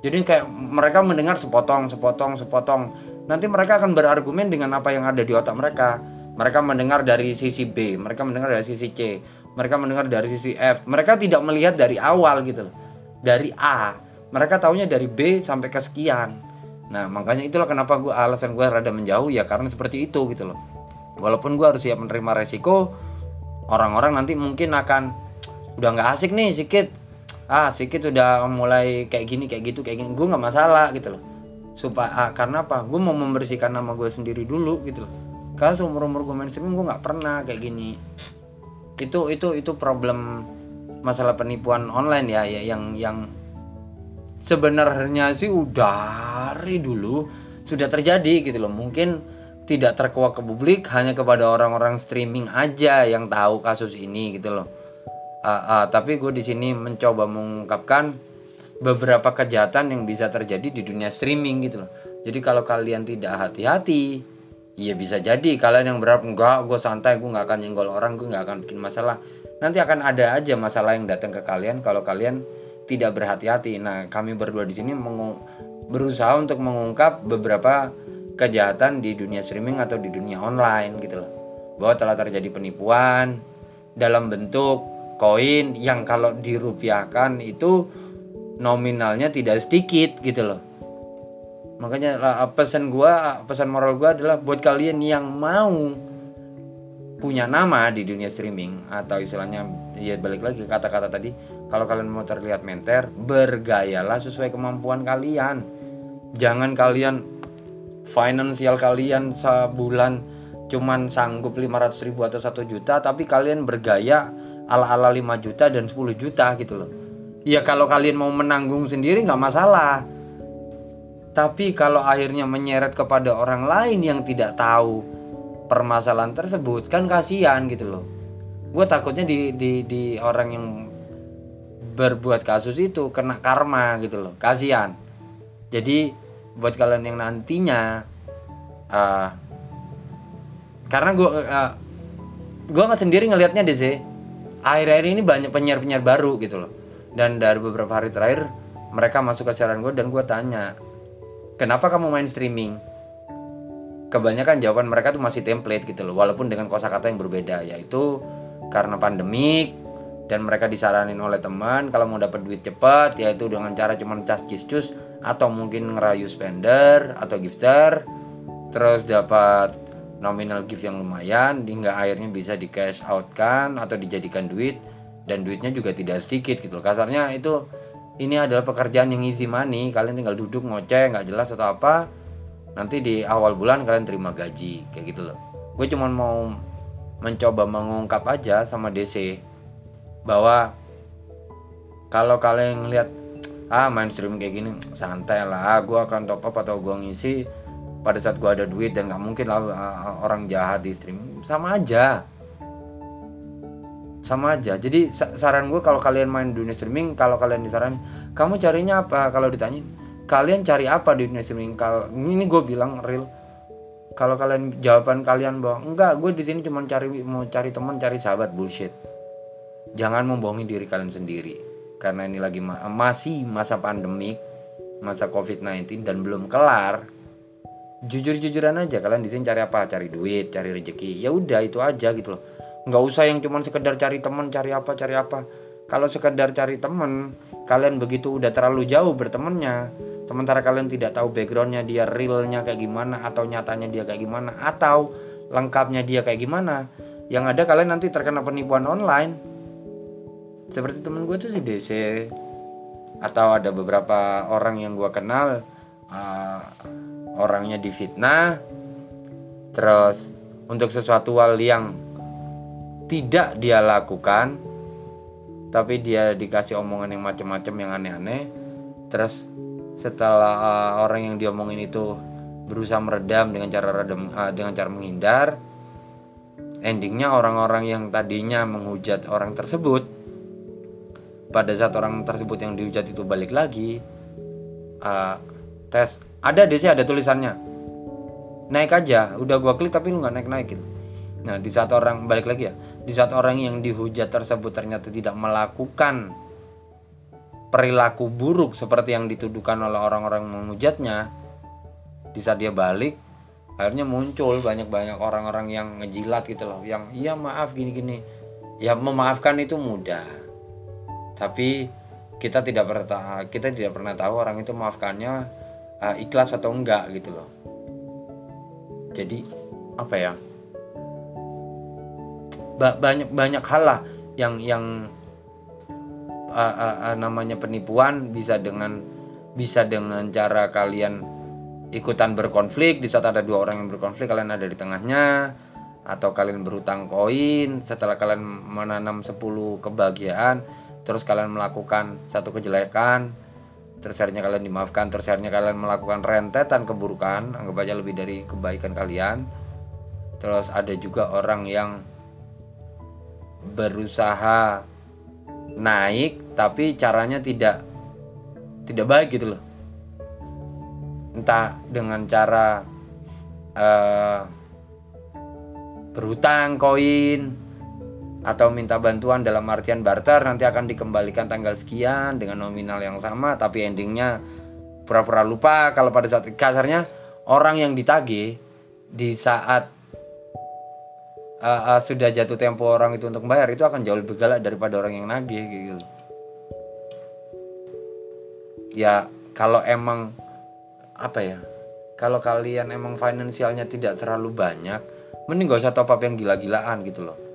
Jadi kayak mereka mendengar sepotong sepotong sepotong. Nanti mereka akan berargumen dengan apa yang ada di otak mereka. Mereka mendengar dari sisi B mereka mendengar dari sisi C mereka mendengar dari sisi F. Mereka tidak melihat dari awal gitu loh. Dari A mereka taunya dari B sampai ke sekian nah makanya itulah kenapa gue alasan gue rada menjauh ya karena seperti itu gitu loh. Walaupun gue harus siap menerima resiko orang-orang nanti mungkin akan udah nggak asik nih sikit. Ah sikit udah mulai kayak gini kayak gitu kayak gini. Gue nggak masalah gitu loh. Supaya ah, karena apa? Gue mau membersihkan nama gue sendiri dulu gitu loh. Karena seumur umur gue main streaming gue nggak pernah kayak gini. Itu itu itu problem masalah penipuan online ya, ya yang yang sebenarnya sih udah dari dulu. Sudah terjadi gitu loh. Mungkin tidak terkuak ke publik hanya kepada orang-orang streaming aja yang tahu kasus ini gitu loh. Ah, ah, tapi gue di sini mencoba mengungkapkan beberapa kejahatan yang bisa terjadi di dunia streaming gitu loh. Jadi kalau kalian tidak hati-hati Iya bisa jadi. Kalian yang berharap enggak gue santai gue nggak akan nyenggol orang gue nggak akan bikin masalah. Nanti akan ada aja masalah yang datang ke kalian kalau kalian tidak berhati-hati. Nah kami berdua di sini berusaha untuk mengungkap beberapa kejahatan di dunia streaming atau di dunia online gitu loh. Bahwa telah terjadi penipuan dalam bentuk koin yang kalau dirupiahkan itu nominalnya tidak sedikit gitu loh. Makanya lah, pesan gua pesan moral gua adalah buat kalian yang mau punya nama di dunia streaming atau istilahnya ya balik lagi kata-kata tadi kalau kalian mau terlihat menter bergayalah sesuai kemampuan kalian. Jangan kalian finansial kalian sebulan cuman sanggup 500 ribu atau satu juta tapi kalian bergaya ala-ala 5 juta dan 10 juta gitu loh. Ya kalau kalian mau menanggung sendiri nggak masalah. Tapi kalau akhirnya menyeret kepada orang lain yang tidak tahu permasalahan tersebut kan kasihan gitu loh. Gue takutnya di, di di orang yang berbuat kasus itu kena karma gitu loh. Kasihan. Jadi buat kalian yang nantinya uh, karena gue uh, gue nggak sendiri ngelihatnya deh sih akhir-akhir ini banyak penyiar-penyiar baru gitu loh. Dan dari beberapa hari terakhir mereka masuk ke siaran gue dan gue tanya kenapa kamu main streaming? Kebanyakan jawaban mereka tuh masih template gitu loh walaupun dengan kosakata yang berbeda yaitu karena pandemik dan mereka disaranin oleh teman kalau mau dapat duit cepat yaitu dengan cara cuman cas cus atau mungkin ngerayu spender atau gifter terus dapat nominal gift yang lumayan hingga akhirnya bisa di cash out kan atau dijadikan duit dan duitnya juga tidak sedikit gitu kasarnya itu ini adalah pekerjaan yang easy money kalian tinggal duduk ngoceh nggak jelas atau apa nanti di awal bulan kalian terima gaji kayak gitu loh. Gue cuman mau mencoba mengungkap aja sama DC bahwa kalau kalian ngeliat ah mainstream kayak gini santai lah ah, gue akan top up atau gue ngisi pada saat gue ada duit dan nggak mungkin lah uh, orang jahat di stream. Sama aja. Sama aja. Jadi saran gue kalau kalian main dunia streaming kalau kalian disaran kamu carinya apa? Kalau ditanya kalian cari apa di dunia streaming? Kalau ini gue bilang real. Kalau kalian jawaban kalian bahwa enggak gue di sini cuma cari mau cari teman cari sahabat bullshit jangan membohongi diri kalian sendiri. Karena ini lagi ma masih masa pandemik masa covid-19 dan belum kelar. Jujur-jujuran aja kalian di sini cari apa? Cari duit cari rezeki. Ya udah itu aja gitu loh. Nggak usah yang cuman sekedar cari teman cari apa cari apa. Kalau sekedar cari teman kalian begitu udah terlalu jauh bertemannya sementara kalian tidak tahu backgroundnya dia realnya kayak gimana atau nyatanya dia kayak gimana atau lengkapnya dia kayak gimana yang ada kalian nanti terkena penipuan online seperti temen gue tuh si DC atau ada beberapa orang yang gue kenal uh, orangnya difitnah terus untuk sesuatu hal yang tidak dia lakukan tapi dia dikasih omongan yang macam-macam yang aneh-aneh. Terus setelah uh, orang yang diomongin itu berusaha meredam dengan cara redam uh, dengan cara menghindar endingnya orang-orang yang tadinya menghujat orang tersebut pada saat orang tersebut yang dihujat itu balik lagi uh, tes. Ada sih ada tulisannya. Naik aja udah gua klik tapi lu nggak naik naik gitu. Nah di saat orang balik lagi ya. Di saat orang yang dihujat tersebut ternyata tidak melakukan perilaku buruk seperti yang dituduhkan oleh orang-orang menghujatnya di saat dia balik akhirnya muncul banyak-banyak orang-orang yang ngejilat gitu loh. Yang iya maaf gini-gini. Ya memaafkan itu mudah tapi kita tidak pernah kita tidak pernah tahu orang itu maafkannya uh, ikhlas atau enggak gitu loh. Jadi apa ya? Ba banyak banyak hal lah yang yang uh, uh, uh, namanya penipuan bisa dengan bisa dengan cara kalian ikutan berkonflik. Di saat ada dua orang yang berkonflik kalian ada di tengahnya atau kalian berhutang koin. Setelah kalian menanam 10 kebahagiaan terus kalian melakukan satu kejelekan terus akhirnya kalian dimaafkan terus akhirnya kalian melakukan rentetan keburukan anggap aja lebih dari kebaikan kalian. Terus ada juga orang yang berusaha naik tapi caranya tidak tidak baik gitu loh. Entah dengan cara uh, berhutang koin atau minta bantuan dalam artian barter nanti akan dikembalikan tanggal sekian dengan nominal yang sama tapi endingnya pura-pura lupa. Kalau pada saat kasarnya orang yang ditagih di saat uh, uh, sudah jatuh tempo orang itu untuk bayar itu akan jauh lebih galak daripada orang yang nagih gitu. Ya kalau emang apa ya kalau kalian emang finansialnya tidak terlalu banyak mending gak usah top up yang gila-gilaan gitu loh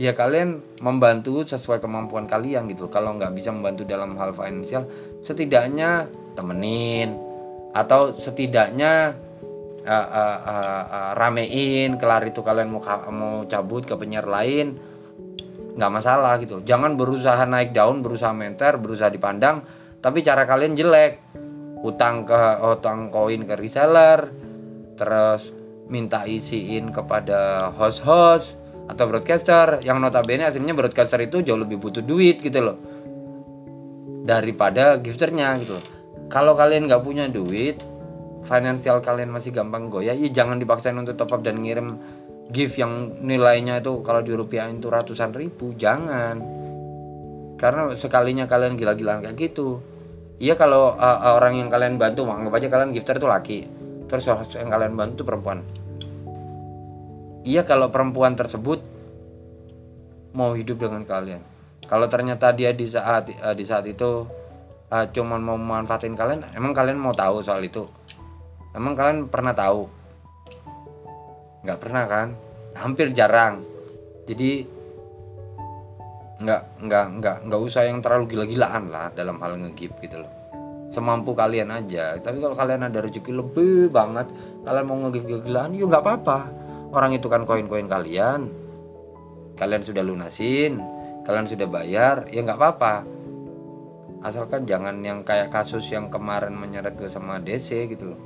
ya kalian membantu sesuai kemampuan kalian gitu kalau nggak bisa membantu dalam hal finansial setidaknya temenin atau setidaknya uh, uh, uh, uh, ramein kelar itu kalian mau mau cabut ke penyiar lain nggak masalah gitu jangan berusaha naik daun berusaha menter berusaha dipandang tapi cara kalian jelek. Utang ke utang koin ke reseller terus minta isiin kepada host-host atau broadcaster yang notabene aslinya broadcaster itu jauh lebih butuh duit gitu loh. Daripada gifternya gitu kalau kalian nggak punya duit finansial kalian masih gampang goyah ya jangan dipaksain untuk top up dan ngirim gift yang nilainya itu kalau di rupiah itu ratusan ribu jangan. Karena sekalinya kalian gila-gilaan kayak gitu. Iya kalau uh, orang yang kalian bantu anggap aja kalian gifter itu laki. Terus yang kalian bantu perempuan Iya kalau perempuan tersebut mau hidup dengan kalian. kalau ternyata dia di saat eh, di saat itu eh, cuman mau memanfaatin kalian emang kalian mau tahu soal itu? Emang kalian pernah tahu? Nggak pernah kan? Hampir jarang. Jadi nggak nggak nggak nggak usah yang terlalu gila-gilaan lah dalam hal ngegip gitu loh. Semampu kalian aja. Tapi kalau kalian ada rezeki lebih banget. Kalian mau ngegip gila-gilaan yuk nggak apa-apa orang itu kan koin-koin kalian. Kalian sudah lunasin kalian sudah bayar ya nggak apa-apa. Asalkan jangan yang kayak kasus yang kemarin menyeret gue sama DC gitu loh.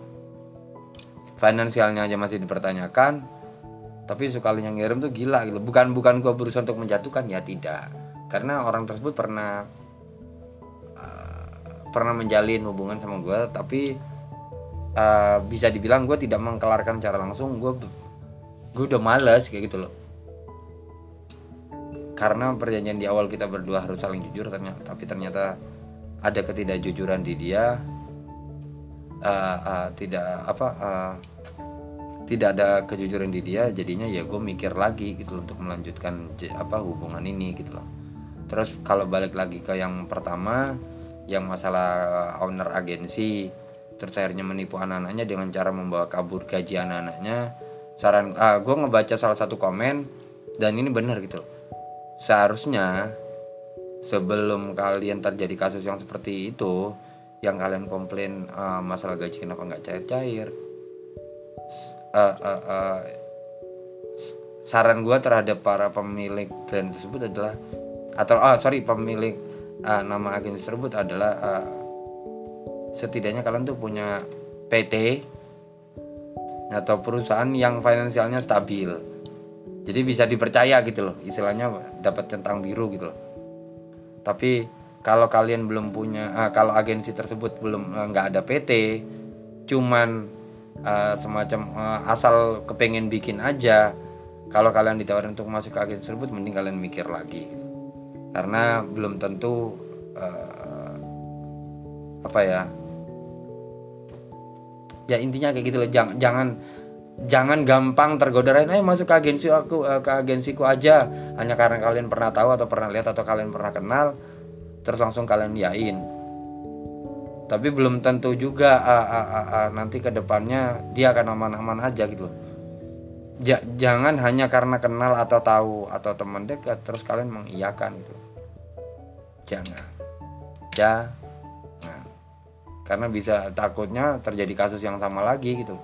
Finansialnya aja masih dipertanyakan tapi sekalinya ngirim tuh gila gitu. Bukan bukan gue berusaha untuk menjatuhkan ya tidak. Karena orang tersebut pernah uh, pernah menjalin hubungan sama gue tapi uh, bisa dibilang gue tidak mengkelarkan cara langsung. Gue gue udah males kayak gitu loh. Karena perjanjian di awal kita berdua harus saling jujur ternyata tapi ternyata ada ketidakjujuran di dia. Uh, uh, tidak apa uh, tidak ada kejujuran di dia jadinya ya gue mikir lagi gitu loh, untuk melanjutkan apa hubungan ini gitu loh. Terus kalau balik lagi ke yang pertama yang masalah owner agensi terus akhirnya menipu anak-anaknya dengan cara membawa kabur gaji anak-anaknya saran ah, gue ngebaca salah satu komen dan ini benar gitu seharusnya sebelum kalian terjadi kasus yang seperti itu yang kalian komplain uh, masalah gaji kenapa nggak cair-cair uh, uh, uh, saran gue terhadap para pemilik brand tersebut adalah atau ah sorry pemilik uh, nama agen tersebut adalah uh, setidaknya kalian tuh punya PT atau perusahaan yang finansialnya stabil. Jadi bisa dipercaya gitu loh istilahnya dapat centang biru gitu loh. Tapi kalau kalian belum punya uh, kalau agensi tersebut belum nggak uh, ada PT cuman uh, semacam asal kepengen bikin aja kalau kalian ditawarin untuk masuk ke agensi tersebut mending kalian mikir lagi. Karena belum tentu uh, apa ya ya intinya kayak gitu loh. Jangan jangan jangan gampang tergoda lain eh masuk ke agensi aku uh, ke agensiku aja. Hanya karena kalian pernah tahu atau pernah lihat atau kalian pernah kenal terus langsung kalian yain tapi belum tentu juga uh, uh, uh, uh, nanti ke depannya dia akan aman-aman aja gitu loh. Ja, jangan hanya karena kenal atau tahu atau teman dekat terus kalian mengiyakan gitu. Jangan. Jangan karena bisa takutnya terjadi kasus yang sama lagi gitu.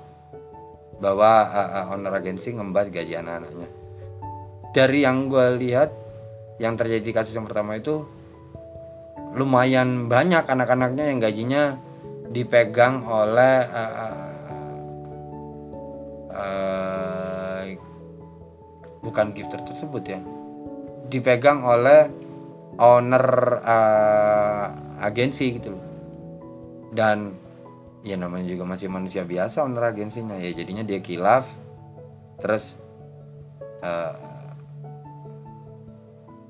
Bahwa uh, uh, owner agensi ngembat gaji anak-anaknya. Dari yang gue lihat yang terjadi kasus yang pertama itu lumayan banyak anak-anaknya yang gajinya dipegang oleh uh, uh, bukan gifter tersebut ya. Dipegang oleh owner uh, agensi gitu loh dan ya namanya juga masih manusia biasa owner agensinya ya jadinya dia kilaf terus uh,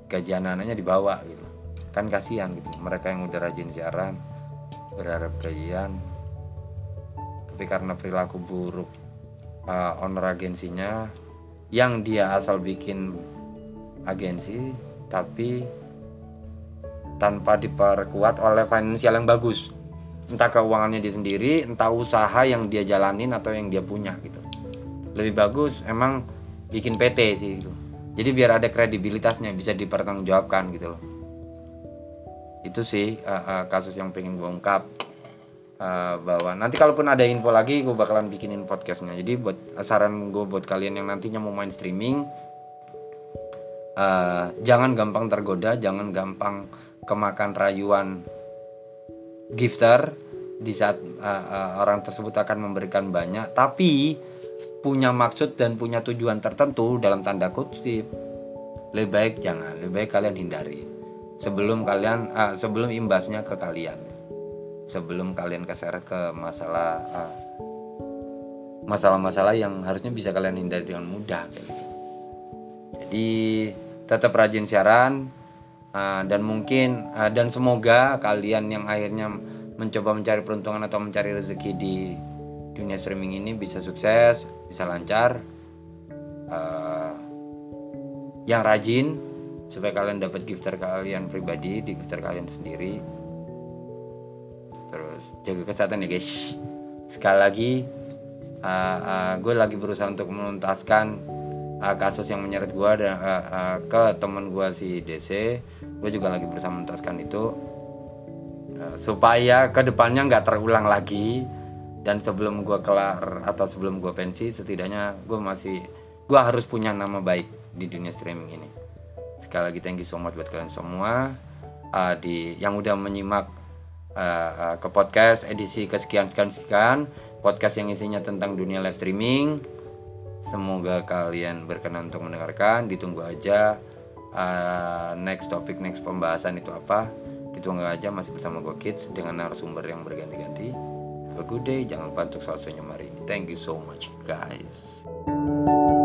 gaji anak-anaknya dibawa gitu. Kan kasihan gitu mereka yang udah rajin siaran berharap gajian. Tapi karena perilaku buruk uh, owner agensinya yang dia asal bikin agensi tapi tanpa diperkuat oleh finansial yang bagus entah keuangannya dia sendiri entah usaha yang dia jalanin atau yang dia punya gitu. Lebih bagus emang bikin PT sih gitu. Jadi biar ada kredibilitasnya bisa dipertanggungjawabkan gitu loh. Itu sih uh, uh, kasus yang pengen gue ungkap. Uh, bahwa nanti kalaupun ada info lagi gue bakalan bikinin podcastnya. Jadi buat saran gue buat kalian yang nantinya mau main streaming uh, jangan gampang tergoda jangan gampang kemakan rayuan gifter di saat uh, uh, orang tersebut akan memberikan banyak tapi punya maksud dan punya tujuan tertentu dalam tanda kutip. Lebih baik jangan lebih baik kalian hindari. Sebelum kalian uh, sebelum imbasnya ke kalian. Sebelum kalian keseret ke masalah uh, masalah-masalah yang harusnya bisa kalian hindari dengan mudah gitu. jadi tetap rajin siaran Uh, dan mungkin uh, dan semoga kalian yang akhirnya mencoba mencari peruntungan atau mencari rezeki di dunia streaming ini bisa sukses, bisa lancar. Uh, yang rajin, supaya kalian dapat gifter kalian pribadi di gifter kalian sendiri terus jaga kesehatan ya guys sekali lagi uh, uh, gue lagi berusaha untuk menuntaskan uh, kasus yang menyeret gue dan uh, uh, ke teman gue si DC gue juga lagi berusaha menuntaskan itu. Uh, supaya ke depannya nggak terulang lagi. Dan sebelum gue kelar atau sebelum gue pensi setidaknya gue masih gue harus punya nama baik di dunia streaming ini. Sekali lagi thank you so much buat kalian semua uh, di yang udah menyimak uh, uh, ke podcast edisi kesekian sekian sekian podcast yang isinya tentang dunia live streaming semoga kalian berkenan untuk mendengarkan. Ditunggu aja uh, next topik next pembahasan itu apa. Ditunggu aja masih bersama gue kids dengan narasumber yang berganti-ganti. Have a good day. Jangan lupa untuk selalu senyum hari ini. Thank you so much guys